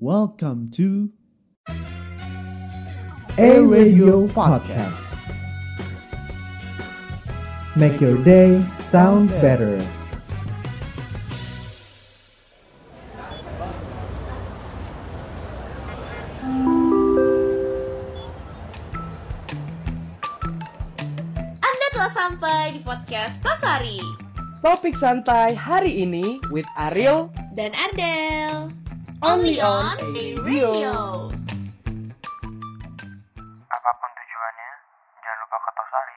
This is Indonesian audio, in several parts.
Welcome to A Radio Podcast. Make your day sound better. Anda telah sampai di podcast Tosari Topik santai hari ini with Ariel dan Ardel. Only on A Radio. Apa pun tujuannya, jangan lupa ke Tosari.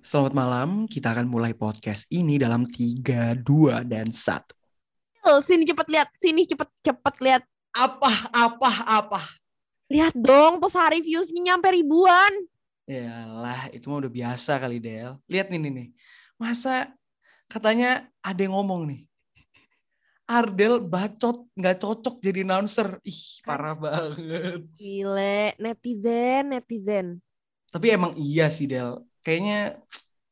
Selamat malam, kita akan mulai podcast ini dalam 3, 2, dan 1. Tuh, sini cepet lihat, sini cepet cepet lihat. Apa, apa, apa? Lihat dong, tuh sehari viewsnya nyampe ribuan. Yalah, itu mah udah biasa kali, Del. Lihat nih, nih, nih. Masa katanya ada yang ngomong nih. Ardel bacot, nggak cocok jadi announcer. Ih, parah banget. Gile, netizen, netizen. Tapi emang iya sih, Del. Kayaknya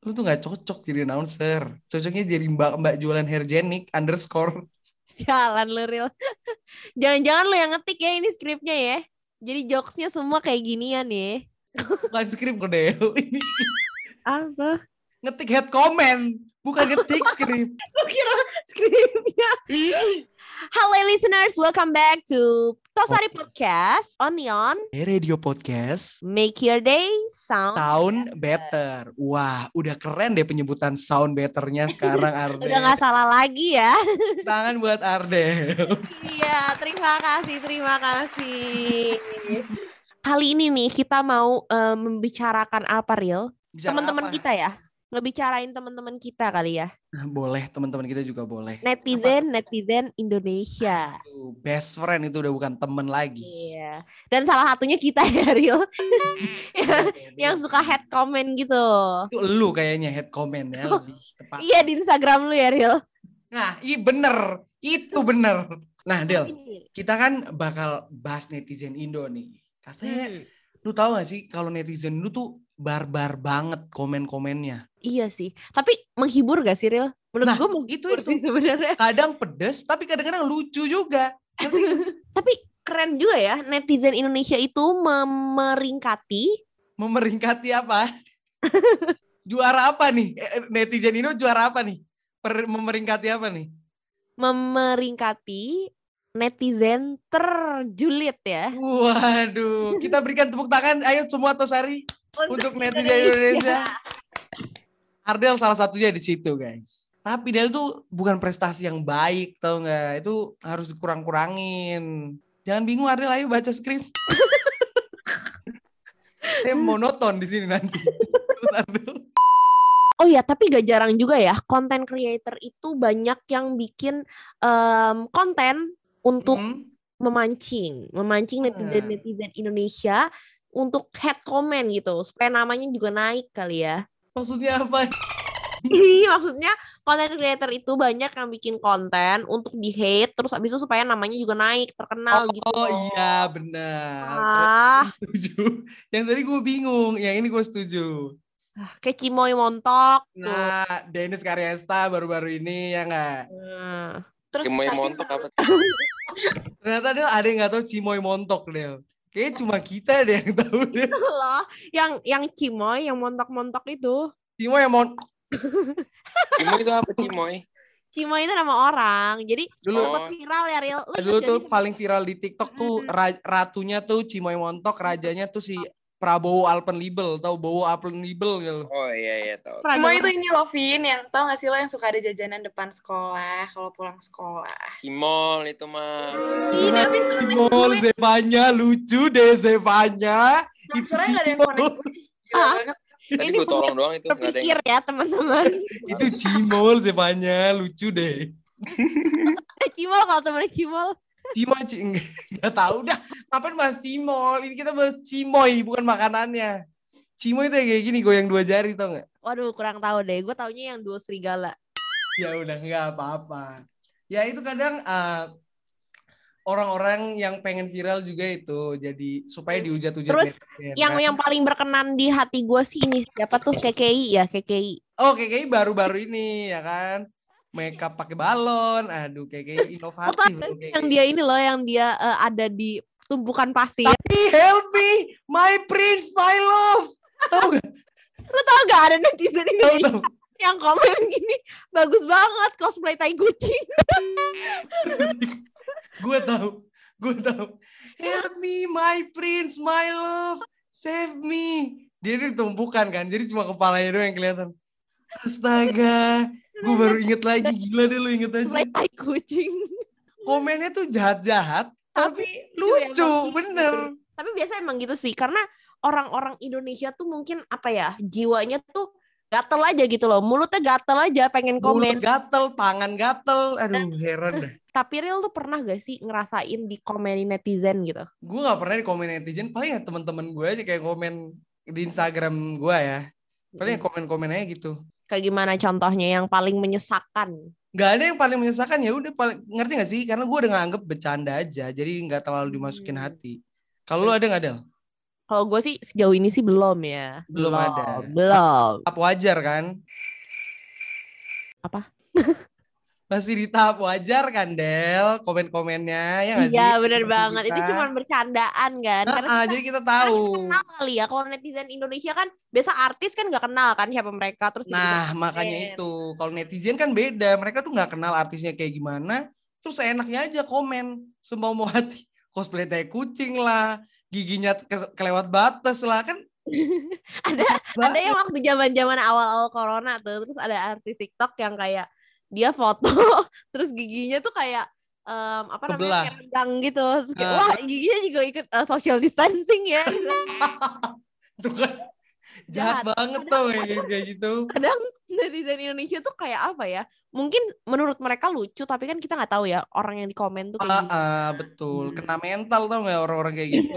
lu tuh nggak cocok jadi announcer. Cocoknya jadi mbak-mbak jualan hairgenic underscore. Jalan lu, Ril. Jangan-jangan lu yang ngetik ya ini skripnya ya. Jadi jokesnya semua kayak ginian ya. Bukan skrip kok, Del. Ini Apa? ngetik head comment. Bukan ngetik skrip. Lu kira skripnya. Halo listeners, welcome back to Tosari Podcast. Only on Eh, Radio Podcast. Make Your Day Sound. Sound better. Wah, udah keren deh penyebutan sound betternya sekarang Arde. Udah gak salah lagi ya. Tangan buat Arde. Iya, terima kasih, terima kasih. Kali ini nih kita mau eh, membicarakan apa? Bicara Teman-teman apa? kita ya? Ngebicarain teman-teman kita kali ya. Boleh, teman-teman kita juga boleh. Netizen, netizen Indonesia. Tuh, best friend itu udah bukan temen lagi. Iya. Dan salah satunya kita ya, Ril. yang suka head comment gitu. Itu lu kayaknya head comment ya lebih tepat. Iya di Instagram lu ya, Ril. Nah, iya bener. Itu bener. Nah, Del, kita kan bakal bahas netizen Indo nih. Katanya, Hmm. lu tahu gak sih kalau netizen lu tuh barbar banget komen-komennya. Iya sih. Tapi menghibur gak sih, Ril? Menurut Nah, gue itu- sih sebenarnya. Kadang pedes, tapi kadang-kadang lucu juga. Tapi keren juga ya netizen Indonesia itu memeringkati Memeringkati apa? juara apa nih? Eh, Netizen Indo juara apa nih? Per- memeringkati apa nih? memeringkati netizen terjulit ya. Waduh, kita berikan tepuk tangan. Ayo semua Tosari untuk netizen Indonesia. Ardel salah satunya di situ, guys. Tapi Del tuh bukan prestasi yang baik, tau nggak? Itu harus dikurang-kurangin. Jangan bingung Ardel, ayo baca skrip. Saya monoton di sini nanti. Oh ya, tapi gak jarang juga ya konten creator itu banyak yang bikin em, konten untuk Hmm. memancing, memancing netizen-netizen Indonesia untuk head comment gitu, supaya namanya juga naik kali ya. Maksudnya apa? Iya, maksudnya konten creator itu banyak yang bikin konten untuk di hate terus abis itu supaya namanya juga naik, terkenal gitu. Oh iya benar. Ah, Setuju. Yang tadi gue bingung, yang ini gue setuju. kayak Cimoy montok tuh. Nah, Dennis Karyasta baru-baru ini ya nggak? Nah. Terus Cimoy montok apa? Ternyata Del ada yang nggak tahu Cimoy Montok Del. Kayaknya cuma kita deh yang tahu Del. loh yang yang Cimoy yang montok-montok itu Cimoy yang mon Cimoy itu apa Cimoy? Cimoy itu nama orang jadi Dulu- sempat viral ya Ril Lu dulu tuh gak paling viral di TikTok tuh ra- ratunya tuh Cimoy Montok, rajanya tuh si Prabowo Alpenlibel, tahu Bowo Alpenlibel gitu. Oh iya iya Semua denger? itu ini loh Vin yang tau gak sih lo yang suka ada jajanan depan sekolah kalau pulang sekolah. Cimol itu mah. Ih, tapi Cimol Zevanya lucu deh Zevanya. Itu. Gila Ah. Tadi Ini gue tolong doang itu nggak ada yang. terpikir ya teman-teman Itu Cimol Zevanya lucu deh. Eh, Cimol kalau temen Cimol Cimoy enggak tahu dah. Ngapain bahas Cimol? Ini kita bahas Cimoy bukan makanannya. Cimoy itu kayak gini goyang dua jari tau nggak? waduh kurang tahu deh gue taunya yang duo serigala Ya udah nggak apa-apa. Ya itu kadang eh, orang-orang yang pengen viral juga itu jadi supaya dihujat-hujat Terus netizen, yang kan? yang paling berkenan di hati gue sih ini siapa tuh KKI ya KKI Oh, KKI baru-baru ini ya kan. Makeup pakai balon. Aduh, KKI inovatif. loh, KKI. yang dia ini loh yang dia eh, ada di tumpukan pasir. Tapi help me, my prince, my love. Tahu gak? Lu tau gak ada netizen ini tahu. yang komen gini bagus banget cosplay tai kucing. gue tahu, gue tahu. Help me, my prince, my love, save me. Dia itu ditumpukan kan, jadi cuma kepalanya doang yang kelihatan. Astaga, gue baru inget lagi, gila deh lu inget aja. Tai kucing. Komennya tuh jahat-jahat, tapi Iya, lucu, bener. Tapi biasa emang gitu sih karena orang-orang Indonesia tuh mungkin apa ya jiwanya tuh gatel aja gitu loh mulutnya gatel aja pengen komen Mulut gatel, tangan gatel, aduh heran dah. tapi real tuh pernah gak sih ngerasain di komenin netizen gitu Gue gak pernah di komen netizen, paling ya teman-teman gue aja kayak komen di Instagram gue ya. Paling ya komen-komen aja gitu. Kayak gimana contohnya yang paling menyesakan Gak ada yang paling menyesakan ya udah paling ngerti gak sih? Karena gue udah nganggep bercanda aja, jadi nggak terlalu dimasukin Hmm. hati. Kalau lu ada nggak Del? kalau gue sih sejauh ini sih belum ya Belum ada. belum Tahap wajar kan? Apa? Masih di tahap wajar kan Del? Komen-komennya ya nggak sih? iya bener Seperti banget itu kita. cuma bercandaan kan Nah, karena ah, kita jadi kita tahu. kenal kali ya kalau netizen Indonesia kan biasa artis kan nggak kenal kan siapa mereka terus Nah, tiba-tiba makanya itu. Kalau netizen kan beda. Mereka tuh nggak kenal artisnya kayak gimana. Terus enaknya aja komen. Semau mau hati. Cosplay tai kucing lah. Giginya ke- kelewat batas lah. Kan ada ada yang waktu zaman zaman awal awal corona tuh terus ada artis TikTok yang kayak dia foto terus giginya tuh kayak em, apa namanya Kebelah. kayak rendang gitu terus kayak, Ah, wah giginya juga ikut eh, social distancing ya tuh kan. Jahat, Jahat. banget tuh kayak gitu, kayak gitu. kadang netizen Indonesia tuh kayak apa ya mungkin menurut mereka lucu tapi kan kita nggak tahu ya orang yang di komen tuh kayak Ah, gimana ah, betul. Hmm. Kena mental tau gak orang-orang kayak gitu.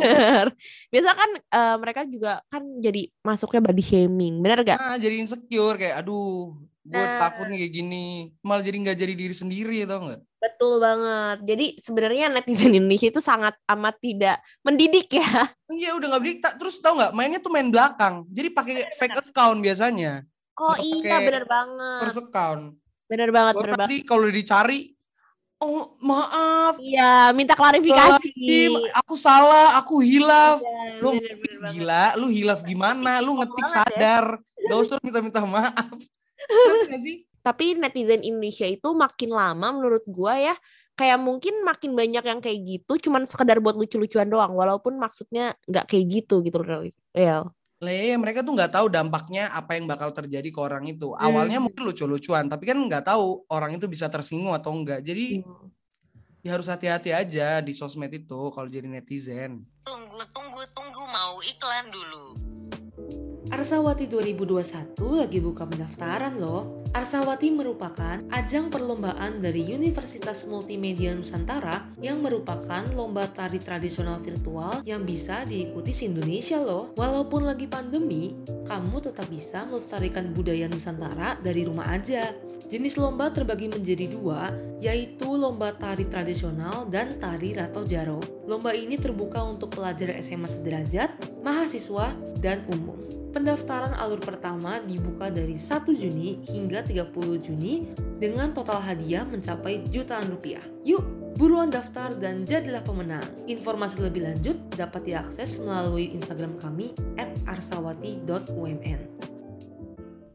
Biasa kan eh, mereka juga kan jadi masuknya body shaming, bener gak? Nah, jadi insecure kayak aduh, gue Nah. takut nih kayak gini. Malah jadi nggak jadi diri sendiri tau nggak? Betul banget. Jadi sebenarnya netizen Indonesia itu sangat amat tidak mendidik ya. Iya udah nggak berdikta. Terus tau nggak? Mainnya tuh main belakang. Jadi pakai fake account biasanya. Oh Nggak iya bener banget. First account. Bener banget, bener banget. tadi kalau dicari, oh maaf, Iya, minta klarifikasi. Aku salah, aku hilaf. Iya, Lu bener, bener banget. Gila, lu hilaf gimana? Lu ngetik banget ya. sadar. Gak usah minta-minta maaf. Sih? Tapi netizen Indonesia itu makin lama menurut gua ya kayak mungkin makin banyak yang kayak gitu cuman sekedar buat lucu-lucuan doang walaupun maksudnya nggak kayak gitu gitu loh. Iya. Lah iya, mereka tuh nggak tahu dampaknya apa yang bakal terjadi ke orang itu. Hmm. Awalnya mungkin lucu-lucuan, tapi kan nggak tahu orang itu bisa tersinggung atau enggak. Jadi ya harus hati-hati aja di sosmed itu kalau jadi netizen. Tunggu, tunggu, tunggu, mau iklan dulu. Arsawati 2021 lagi buka pendaftaran loh. Arsawati merupakan ajang perlombaan dari Universitas Multimedia Nusantara yang merupakan lomba tari tradisional virtual yang bisa diikuti se-Indonesia loh. Walaupun lagi pandemi, kamu tetap bisa melestarikan budaya Nusantara dari rumah aja. Jenis lomba terbagi menjadi dua, yaitu lomba tari tradisional dan tari Rato Jaro. Lomba ini terbuka untuk pelajar SMA sederajat, mahasiswa, dan umum. Pendaftaran alur pertama dibuka dari 1 Juni hingga 30 Juni dengan total hadiah mencapai jutaan rupiah. Yuk, buruan daftar dan jadilah pemenang. Informasi lebih lanjut dapat diakses melalui Instagram kami @arsawati.umn.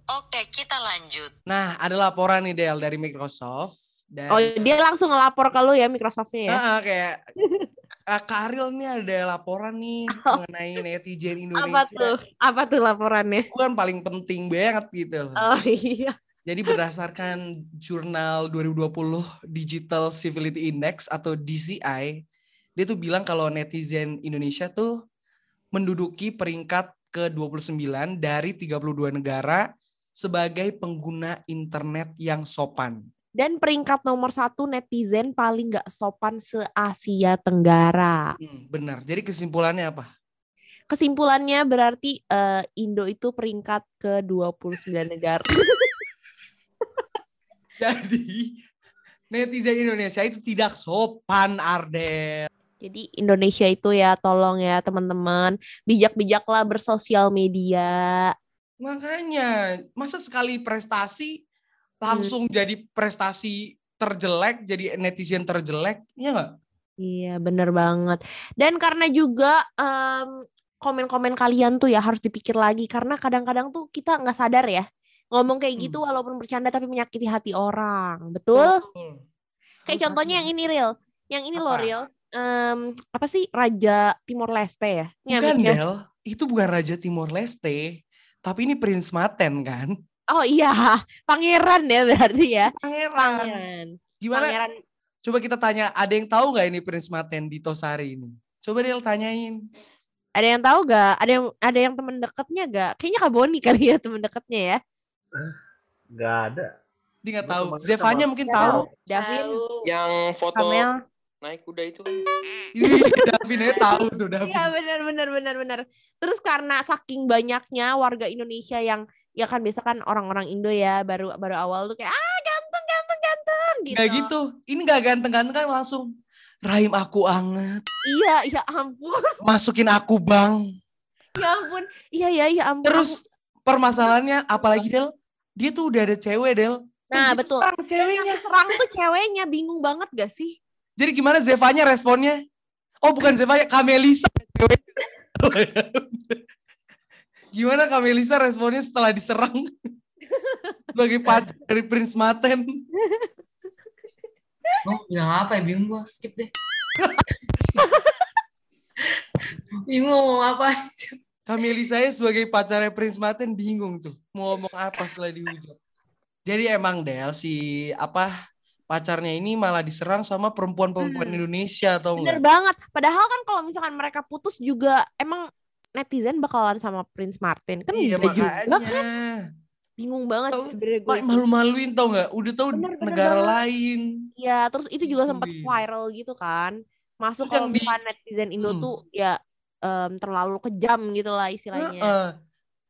Oke, kita lanjut. Nah, ada laporan nih Del dari Microsoft. Dan, Oh, dia langsung ngelapor ke lu ya Microsoftnya ya. Ah, ah, kayak ah, Kak Ariel nih ada laporan nih mengenai netizen Indonesia. Apa tuh? Apa tuh laporannya? Itu kan paling penting banget gitu loh. Oh iya. Jadi berdasarkan jurnal 2020 Digital Civility Index atau DCI, dia tuh bilang kalau netizen Indonesia tuh menduduki peringkat ke-29 dari 32 negara sebagai pengguna internet yang sopan. Dan peringkat nomor satu netizen paling gak sopan se-Asia Tenggara. Hmm, benar. Jadi kesimpulannya apa? Kesimpulannya berarti eh, Indo itu peringkat ke-29 negara. Jadi netizen Indonesia itu tidak sopan, Ardel. Jadi Indonesia itu ya tolong ya teman-teman bijak-bijaklah bersosial media. Makanya, masa sekali prestasi langsung jadi prestasi terjelek, jadi netizen terjelek, ya nggak? Iya, bener banget. Dan karena juga em, komen-komen kalian tuh ya harus dipikir lagi karena kadang-kadang tuh kita nggak sadar ya ngomong kayak gitu Hmm. walaupun bercanda tapi menyakiti hati orang. Betul? Betul. Kayak Harus contohnya yang hati. ini real. Yang ini loh real. Em, apa sih Raja Timor Leste ya? Bukan. Del. Itu bukan Raja Timor Leste. Tapi ini Prince Maten kan? Oh iya, pangeran ya berarti ya. Pangeran. Pangeran. Gimana? Pangeran. Coba kita tanya, ada yang tahu nggak ini Prince Maten di Tosari ini? Coba Del tanyain. Ada yang tahu gak? Ada yang ada yang temen deketnya gak? Kayaknya Kak Boni kali ya temen deketnya ya. Gak ada. Dia nggak tahu. Zevanya sama- mungkin Nggak tahu. Davin, Yang foto Kamel. naik kuda itu. Ih, Davin aja tahu tuh Davin. Iya benar benar benar benar. Terus karena saking banyaknya warga Indonesia yang ya kan biasa kan orang-orang Indo ya baru baru awal tuh kayak ah ganteng ganteng ganteng gitu. Nggak gitu. Ini nggak ganteng-ganteng kan langsung. Rahim aku anget. Iya ya ampun Masukin aku bang. ya ampun iya ya ya ampun. Terus permasalahannya apalagi Del? Dia tuh udah ada cewek Del. nah Terus betul. diserang Yang ceweknya. serang tuh ceweknya bingung banget gak sih? Jadi gimana Zevanya responnya? Oh bukan Zevanya, Kamelisa. gimana Kamelisa responnya setelah diserang? Sebagai pacar dari Prince Maten. Gue bilang apa ya bingung gue skip deh. bingung mau ngomong apa. Kamelisa ya sebagai pacarnya Prince Maten bingung tuh. Mau ngomong apa setelah dihujat. Jadi emang Del si apa pacarnya ini malah diserang sama perempuan-perempuan Hmm. Indonesia atau Bener enggak? banget. Padahal kan kalau misalkan mereka putus juga emang netizen bakalan sama Prince Martin kan Iya enggak juga makanya. kan bingung banget sebenarnya gue. Malu-maluin tau nggak? Udah tahu Bener, bener negara banget. lain. Iya, terus itu juga sempat viral gitu kan. Masuk kalau di- netizen Indo Hmm. tuh ya em, terlalu kejam gitu lah istilahnya. Heeh.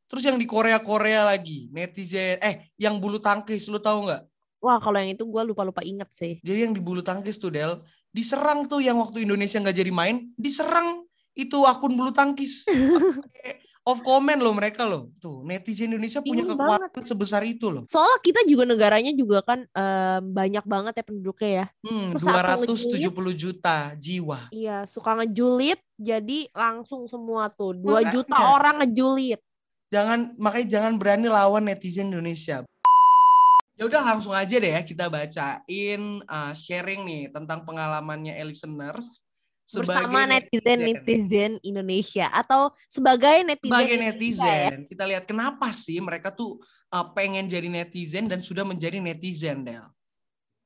Terus yang di Korea Korea lagi netizen eh yang bulu tangkis lu tahu nggak? Wah, kalau yang itu gue lupa-lupa inget sih. Jadi yang di bulu tangkis tuh Del diserang tuh yang waktu Indonesia nggak jadi main diserang itu akun bulu tangkis. Off comment loh mereka loh. Tuh netizen Indonesia punya Bingung kekuatan sebesar itu loh. Soalnya kita juga negaranya juga kan em, banyak banget ya penduduknya ya. Hmm, Terus saat 270 juta jiwa. Iya, suka ngejulit jadi langsung semua tuh 2 Makanya. juta orang ngejulit. Jangan makanya jangan berani lawan netizen Indonesia. Ya udah langsung aja deh ya kita bacain uh, sharing nih tentang pengalamannya listeners bersama netizen netizen Indonesia atau sebagai netizen sebagai Indonesia ya. netizen. Kita lihat kenapa sih mereka tuh uh, pengen jadi netizen dan sudah menjadi netizen Del.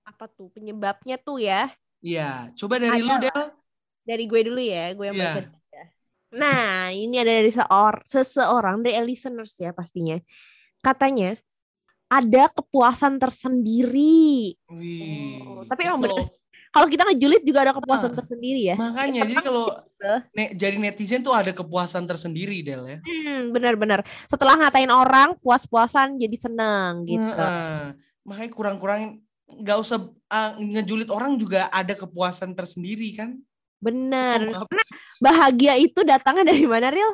Apa tuh penyebabnya tuh ya? Iya, coba dari lu Ada Del. Dari gue dulu ya, gue yang Iya. baca. ya. Nah, ini ada dari seor seseorang dari listeners ya pastinya. Katanya ada kepuasan tersendiri. Wih. Oh, tapi emang bener. Kalau kita ngejulit juga ada kepuasan Ah, tersendiri ya. Makanya jadi kalau gitu. ne- jadi netizen tuh ada kepuasan tersendiri Del ya. Hmm, benar-benar. Setelah ngatain orang, puas-puasan jadi senang gitu. Heeh. Makanya kurang-kurangin nggak usah uh, ngejulit orang juga ada kepuasan tersendiri kan. Karena sih? bahagia itu datangnya dari mana, Ril?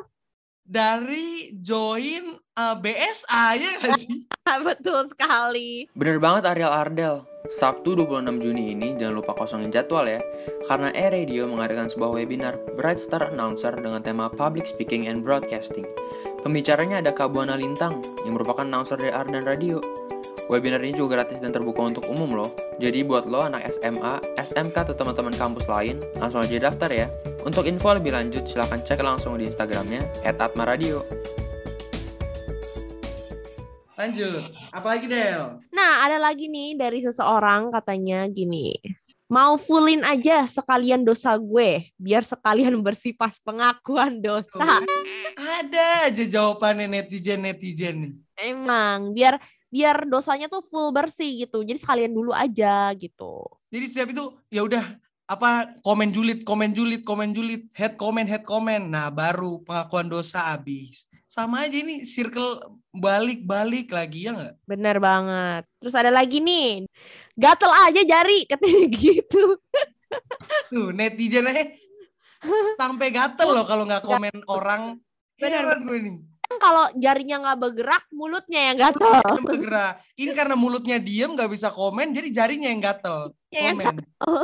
Dari join uh, BSA ya nggak sih? Betul sekali. Bener banget Ariel Ardel. Sabtu 26 Juni ini jangan lupa kosongin jadwal ya. Karena E-Radio mengadakan sebuah webinar Bright Star Announcer dengan tema Public Speaking and Broadcasting. Pembicaranya ada Kak Buana Lintang yang merupakan announcer dari Ardan Radio. Webinar ini juga gratis dan terbuka untuk umum loh. Jadi buat lo anak SMA, SMK atau teman-teman kampus lain, langsung aja daftar ya. Untuk info lebih lanjut silahkan cek langsung di Instagramnya @atmaradio. Lanjut. Apalagi Del? Nah, ada lagi nih dari seseorang katanya gini. Mau fullin aja sekalian dosa gue, biar sekalian bersih pas pengakuan dosa. Ada aja jawabannya netizen-netizen nih. Emang, biar biar dosanya tuh full bersih gitu. Jadi sekalian dulu aja gitu. Jadi setiap itu ya udah apa komen julid, komen julid, komen julid, head comment, head comment. Nah, baru pengakuan dosa habis. Sama aja ini circle balik-balik lagi ya nggak? Bener banget. Terus ada lagi nih. Gatel aja jari katanya gitu. Tuh, netizen aja sampai gatel loh kalau nggak komen orang. Bener, Heran gue nih. Kan kalau jarinya nggak bergerak, mulutnya yang gatel. Yang bergerak. Ini karena mulutnya diem nggak bisa komen, jadi jarinya yang gatel. Ya, yang Komen. gatel.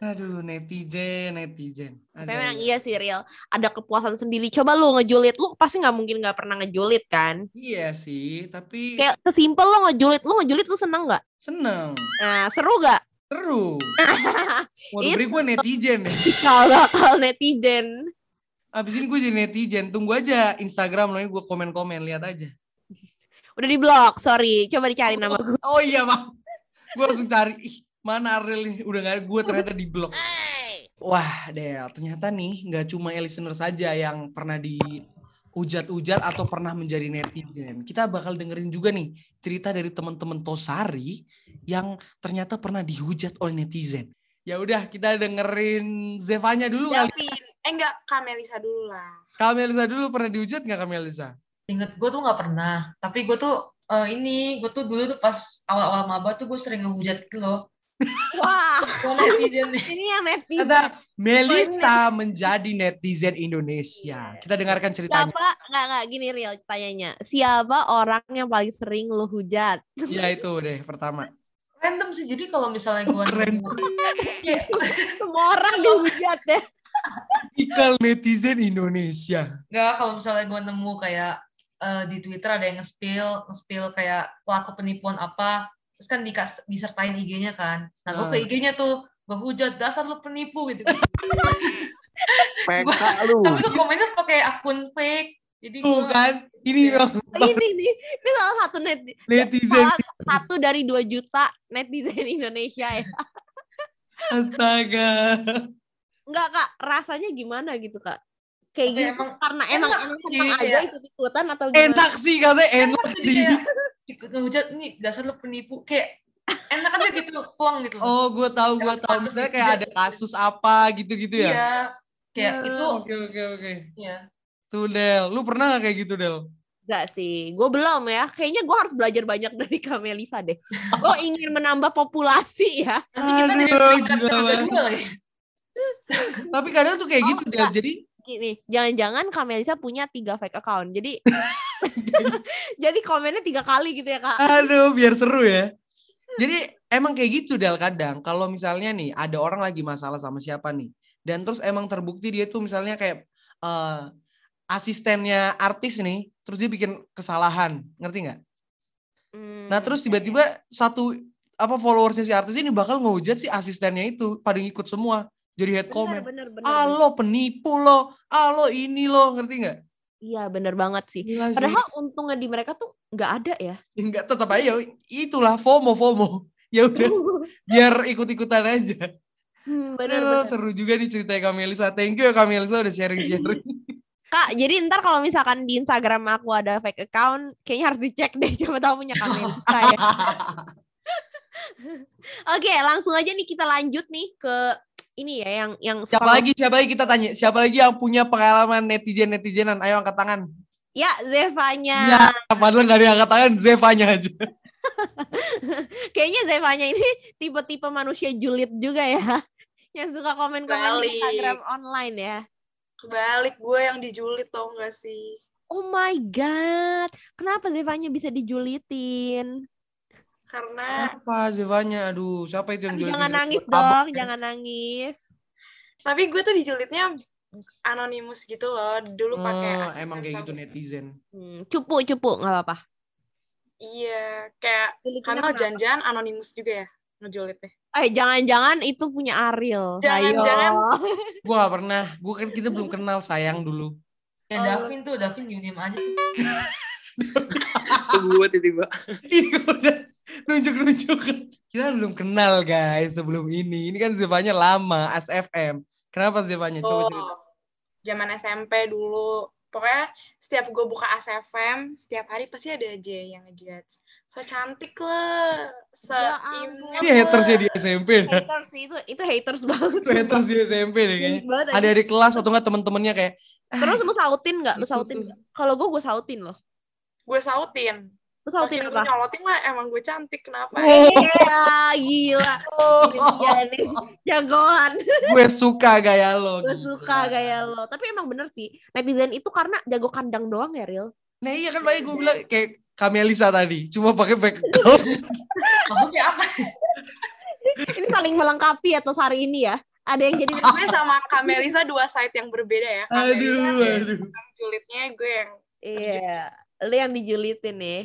Aduh, netizen, netizen. Tapi Ada. memang iya sih real. Ada kepuasan sendiri. Coba lu ngejulit, lu pasti nggak mungkin nggak pernah ngejulit kan? Iya sih, tapi Kayak sesimpel lo ngejulit, lu ngejulit lu seneng nggak? seneng. Nah, seru gak? Seru. Itu. beri gue netizen nih. Kalau bakal netizen. Abis ini gue jadi netizen. Tunggu aja Instagram lo gue komen-komen. Lihat aja. Udah di blok, sorry. Coba dicari nama gue. Oh iya, Bang. Gue langsung cari. Ih, mana Ariel ini? Udah gak ada gue ternyata di blok. Wah, Del. Ternyata nih nggak cuma listener saja yang pernah di ujat-ujat atau pernah menjadi netizen. Kita bakal dengerin juga nih cerita dari teman-teman Tosari yang ternyata pernah dihujat oleh netizen. Ya udah, kita dengerin Zevanya dulu kali. Davin. Eh enggak, Kamelisa dulu lah. Kamelisa dulu pernah dihujat nggak Kamelisa? Ingat gue tuh nggak pernah. Tapi gue tuh eh, ini gue tuh dulu tuh pas awal-awal maba tuh gue sering ngehujat gitu loh. Wah, Gue netizen ini yang netizen. Kata Melisa menjadi netizen Indonesia. Kita dengarkan ceritanya. Siapa? Nggak, nggak. Gini real tanyanya. Siapa orang yang paling sering lu hujat? Ya itu deh pertama. Random sih. Jadi kalau misalnya gue Iya. Semua orang dihujat deh. Ikal netizen Indonesia. Enggak, kalau misalnya gue nemu kayak eh, di Twitter ada yang nge-spill, nge-spill kayak pelaku penipuan apa, terus kan dikas, disertain IG-nya kan. Nah, gue ke Ah. IG-nya tuh, gue hujat, dasar lu penipu gitu. PK Tapi gue komennya pakai akun fake. Jadi Tuh gue kan, ini Iya. bang, Ini nih, ini salah satu net, netizen. salah satu dari dua juta netizen Indonesia ya. Astaga. Enggak kak, rasanya gimana gitu kak? Kayak Tapi gitu emang- karena emang enak emang sih, seneng aja kayak- ikut ikutan atau gimana? Enak sih katanya enak sih. kayak ikut ngehujat nih dasar lu penipu kayak enak aja gitu puang gitu. Oh, gue tahu, gue tahu. Misalnya kayak ada kasus apa gitu-gitu ya. Iya. Kayak Ah, itu Oke, oke, oke. ya. Tuh Del, lu pernah gak kayak gitu Del? Enggak sih, gue belum ya. Kayaknya gue harus belajar banyak dari Kamelisa deh. Gue ingin menambah populasi ya. Aduh, gila banget. juga lagi. Tapi kadang tuh kayak Oh, gitu Del. Jadi Gini, jangan-jangan Kamelisa punya tiga fake account. Jadi, jadi komennya tiga kali gitu ya kak. Aduh, biar seru ya. Jadi emang kayak gitu Del kadang. Kalau misalnya nih ada orang lagi masalah sama siapa nih, dan terus emang terbukti dia tuh misalnya kayak eh, asistennya artis nih, terus dia bikin kesalahan, ngerti nggak? Hmm, Nah terus tiba-tiba satu apa followersnya si artis ini bakal ngehujat si asistennya itu, pada ngikut semua, jadi head bener, comment. bener, bener, Ah lo penipu lo, ah lo ini lo, ngerti nggak? Iya bener banget sih. Gila sih. Padahal untungnya di mereka tuh nggak ada ya. Enggak tetap aja itulah FOMO FOMO. Ya udah biar ikut-ikutan aja. Hmm, bener, Aduh, bener. seru juga nih ceritanya Kamelisa. Thank you ya Kamelisa udah sharing-sharing. Kak, jadi ntar kalau misalkan di Instagram aku ada fake account, kayaknya harus dicek deh. Coba tahu punya Kamelisa ya. Oke, langsung aja nih kita lanjut nih ke ini ya yang yang siapa suka- lagi? Siapa lagi kita tanya? Siapa lagi yang punya pengalaman netizen-netizenan? Ayo angkat tangan. Ya, Zevanya. Ya, padahal yang angkat tangan, Zevanya aja. Kayaknya Zevanya ini tipe-tipe manusia julid juga ya. Yang suka komen-komen di Balik. Instagram online ya. Kebalik gue yang dijulit tau gak sih? Oh my god. Kenapa Zevanya bisa dijulitin? Karena Apa Zevanya? Aduh, siapa itu yang? Jangan nangis Abang. dong, jangan nangis. tapi gue tuh dijulitnya anonimus gitu loh. Dulu pakai Oh, emang kayak gitu netizen. Hmm, cupu, cupu, nggak apa-apa. Iya, kayak kenapa? jangan-jangan anonimus juga ya ngejulitnya. Eh, jangan-jangan itu punya Ariel. Jangan-jangan. Ayo. Gua gak pernah. Gua kan kita belum kenal sayang dulu. Ya Oh. Davin tuh, Davin diem-diem aja tuh. Gue tiba-tiba. Ih, udah nunjuk-nunjuk. Kita belum kenal guys sebelum ini. Ini kan Zevanya lama, ASFM. Kenapa Zevanya? Coba cerita. Oh, zaman SMP dulu. Pokoknya setiap gue buka ASFM, setiap hari pasti ada aja yang ngejudge. So cantik lah, se Ya imut Ini hatersnya di SMP. dah. haters sih itu itu haters banget. Itu haters di SMP deh kayaknya. Ada di kelas atau enggak teman-temannya kayak Terus lu sautin nggak? Lu sautin? Kalau gue gue sautin loh. Gue sautin. Lu sautin apa? gue nyolotin lah, emang gue cantik. Kenapa? Oh. Iya, gila. Iya nih, jagoan. gue suka gaya lo. Gue suka gaya lo. Tapi emang bener sih, netizen itu karena jago kandang doang ya, Ril. Nah iya kan makanya gue bilang kayak Kamelisa tadi, cuma pakai fake account. Maksudnya apa? Ini saling melengkapi atau hari ini ya. Ada yang jadi gue sama Kamelisa dua site yang berbeda ya. Kamelisa Aduh, yang aduh. julidnya gue yang Iya, lu yang dijulitin nih.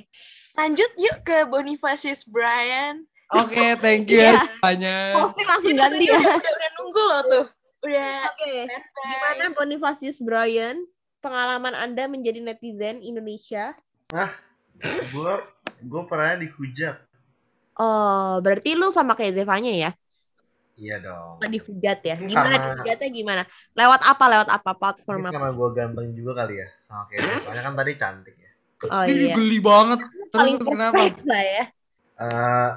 lanjut yuk ke Bonifacius Brian. Oke, thank you Iya. banyak. Posting langsung Iya, ganti ya. udah, udah, udah nunggu loh tuh. Udah Oke. standby. Gimana Bonifacius Brian? Pengalaman Anda menjadi netizen Indonesia? Gue gue pernah dihujat. Oh, berarti lu sama kayak Zevanya ya? Iya dong. Nggak dihujat ya? Gimana karena- dihujatnya gimana? Lewat apa? Lewat apa platform Ini apa? karena gue ganteng juga kali ya sama kayak. Soalnya kan tadi cantik. Oh Ini iya. geli banget. Terus Paling kenapa? lah ya. Eh,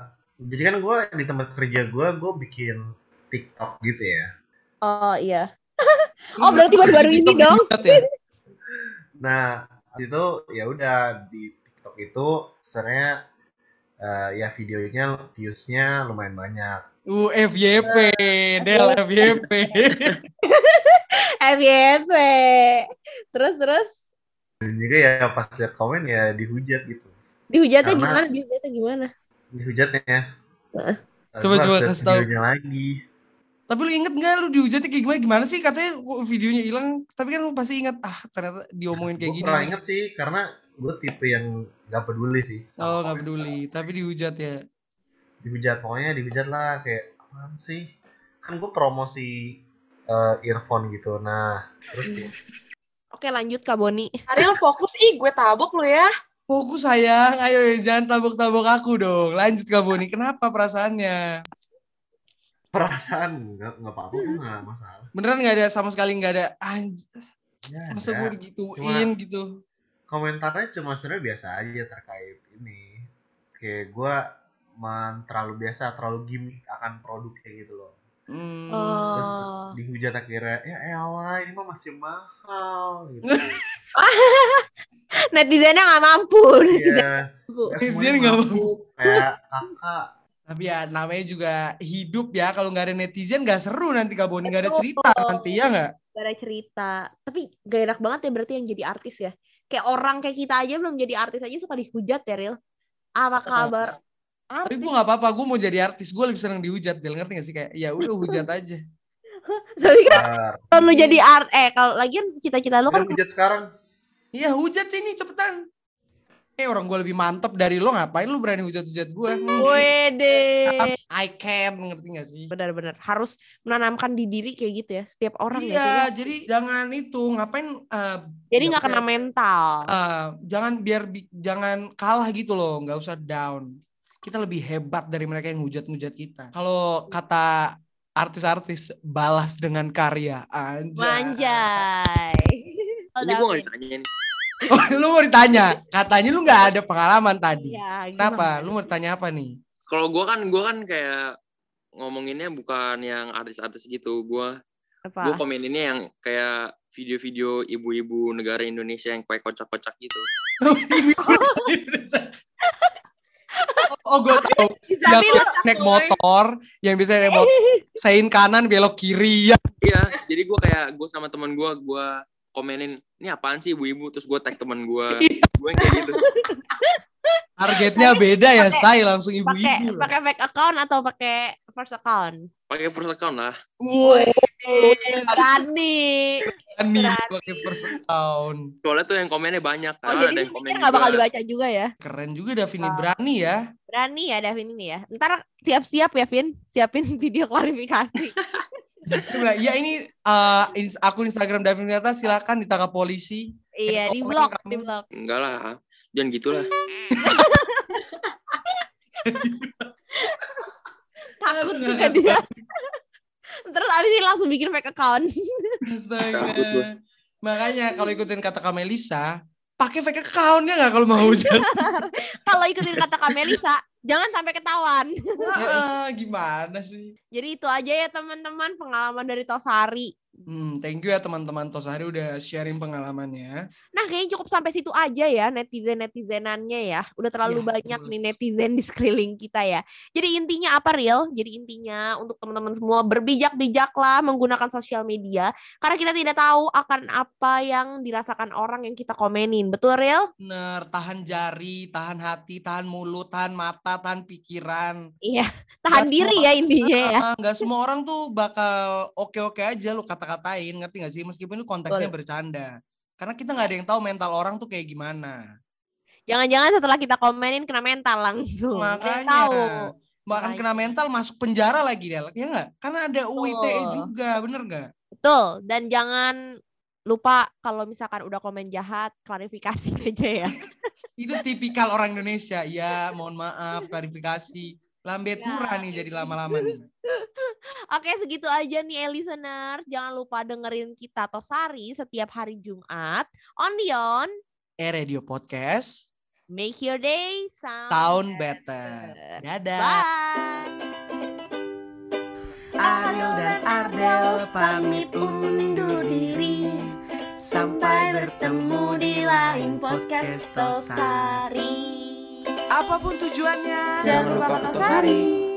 jadi kan gue di tempat kerja gue gue bikin TikTok gitu ya. Oh iya. oh berarti baru-baru ini dong. ya? Nah itu ya udah di TikTok itu sebenarnya eh, ya videonya viewsnya lumayan banyak. Uh, FYP, Del FYP. FYP. Terus terus Dan juga ya pas lihat komen ya dihujat gitu. dihujatnya Karena- gimana? Dihujatnya gimana? Dihujatnya. Heeh. Eh, Coba, gua coba kasih tahu. lagi. Tapi lu inget gak lu dihujatnya kayak gimana? Gimana sih katanya videonya hilang? Tapi kan lu pasti inget, ah ternyata diomongin kayak Gue gini. pernah inget sih karena gue tipe yang gak peduli sih. Oh gak komen. peduli, tapi dihujat ya. Dihujat pokoknya dihujat lah kayak apaan sih? Kan gue promosi eh, earphone gitu. Nah terus Oke lanjut Kak Boni. Ariel fokus ih gue tabok lo ya. Fokus sayang, ayo ya, jangan tabok-tabok aku dong. Lanjut Kak Boni, kenapa perasaannya? perasaan nggak nggak apa-apa nggak masalah. Beneran gak ada sama sekali gak ada anj Ya, masa gue digituin gitu. komentarnya cuma sebenarnya biasa aja terkait ini kayak gue men terlalu biasa terlalu gimmick akan produknya gitu loh Hmm. terus, terus Oh. dihujat akhirnya ya elah ini mah masih mahal gitu Netizennya nggak mampu. iya Netizen nggak mampu. kayak kakak Tapi ya namanya juga hidup ya. Kalau nggak ada netizen nggak seru nanti Kak Boni nggak ada cerita nanti ya nggak? Gak ada cerita. Tapi gak enak banget ya berarti yang jadi artis ya. Kayak orang kayak kita aja belum jadi artis aja suka dihujat ya, Ril. Apa kabar? Tapi Artis. gue nggak apa-apa. Gue mau jadi artis. Gue lebih seneng dihujat. Del ngerti gak sih kayak ya udah hujat aja. Tapi kan Bentar. kalau lu jadi art eh kalau lagian cita-cita lu kan Udah hujat sekarang Iya hujat sini cepetan. Eh orang gue lebih mantep dari lo ngapain lu berani hujat-hujat gue? Wede. I can ngerti gak sih? Benar-benar harus menanamkan di diri kayak gitu ya setiap orang ya. iya, kayaknya. jadi jangan itu ngapain eh, Jadi ya nggak kena mental. eh, jangan biar bi- jangan kalah gitu loh, nggak usah down. Kita lebih hebat dari mereka yang hujat-hujat kita. Kalau kata artis-artis balas dengan karya anjay. Manjay. Oh, Ini gue gak ditanyain. Oh, lu mau ditanya, katanya lu nggak ada pengalaman tadi. Ya, Kenapa? Lu mau ditanya apa nih? Kalau gue kan gue kan kayak ngomonginnya bukan yang artis-artis gitu. Gue gue komeninnya yang kayak video-video ibu-ibu negara Indonesia yang kayak kocak-kocak gitu. oh, gue tahu. Yang Tapi lu naik motor, yang bisa naik motor, sein kanan belok kiri ya. Iya, jadi gue kayak gue sama teman gue gue komenin ini apaan sih ibu-ibu terus gue tag teman gue gue yang kayak gitu Targetnya beda ya, say langsung pakai ibu-ibu. pakai fake account atau pakai first account? pakai first account lah Wow, Berani. nih Berani. pakai first account. soalnya tuh yang komennya banyak Oh, karena jadi ada yang komen nggak bakal dibaca juga ya? Keren juga Davini berani ya. Berani ya Davin ini ya. Ntar siap-siap ya Vin, siapin video klarifikasi. Ya ini eh, ins- akun Instagram Davin Nyata silakan ditangkap polisi. iya, di blok, di blok. enggak lah jangan gitulah Takut juga dia. Terus abis ini langsung bikin fake account. Astaga. Makanya kalau ikutin kata Kamelisa, pakai fake account ya nggak kalau mau hujan. Kalau ikutin kata Kamelisa, jangan sampai ketahuan. Heeh, gimana sih? Jadi itu aja ya teman-teman pengalaman dari Tosari Hmm, thank you ya teman-teman Tosari udah sharing pengalamannya. Nah, kayaknya cukup sampai situ aja ya netizen-netizenannya ya. Udah terlalu Ya, banyak nih netizen di sekeliling kita ya. Jadi intinya apa real? Jadi intinya untuk teman-teman semua berbijak-bijaklah menggunakan sosial media karena kita tidak tahu akan apa yang dirasakan orang yang kita komenin. Betul real? Bener, tahan jari, tahan hati, tahan mulut, tahan mata, tahan pikiran. Iya, tahan diri ya intinya ya. Ah, Nggak semua orang tuh bakal oke-oke aja lu kata-katain, ngerti gak sih? Meskipun itu konteksnya Betul. bercanda. Karena kita nggak ada yang tahu mental orang tuh kayak gimana. Jangan-jangan setelah kita komenin kena mental langsung. Makanya, tahu. bahkan kena mental masuk penjara lagi Del. Ya nggak? Karena ada UITE juga, bener nggak? Betul. Dan jangan lupa kalau misalkan udah komen jahat, klarifikasi aja ya. Itu tipikal orang Indonesia. Ya, mohon maaf, klarifikasi. Lambe tura nih jadi lama-lama nih. Oke, segitu aja nih eh, listeners. Jangan lupa dengerin kita Tosari setiap hari Jumat on Dion. Eh Radio Podcast, Make your day sound, sound better. Dadah. Bye. Ariel dan Ardel pamit undur diri Sampai bertemu di lain podcast Tosari Apa pun tujuannya, Jangan lupa Tosari.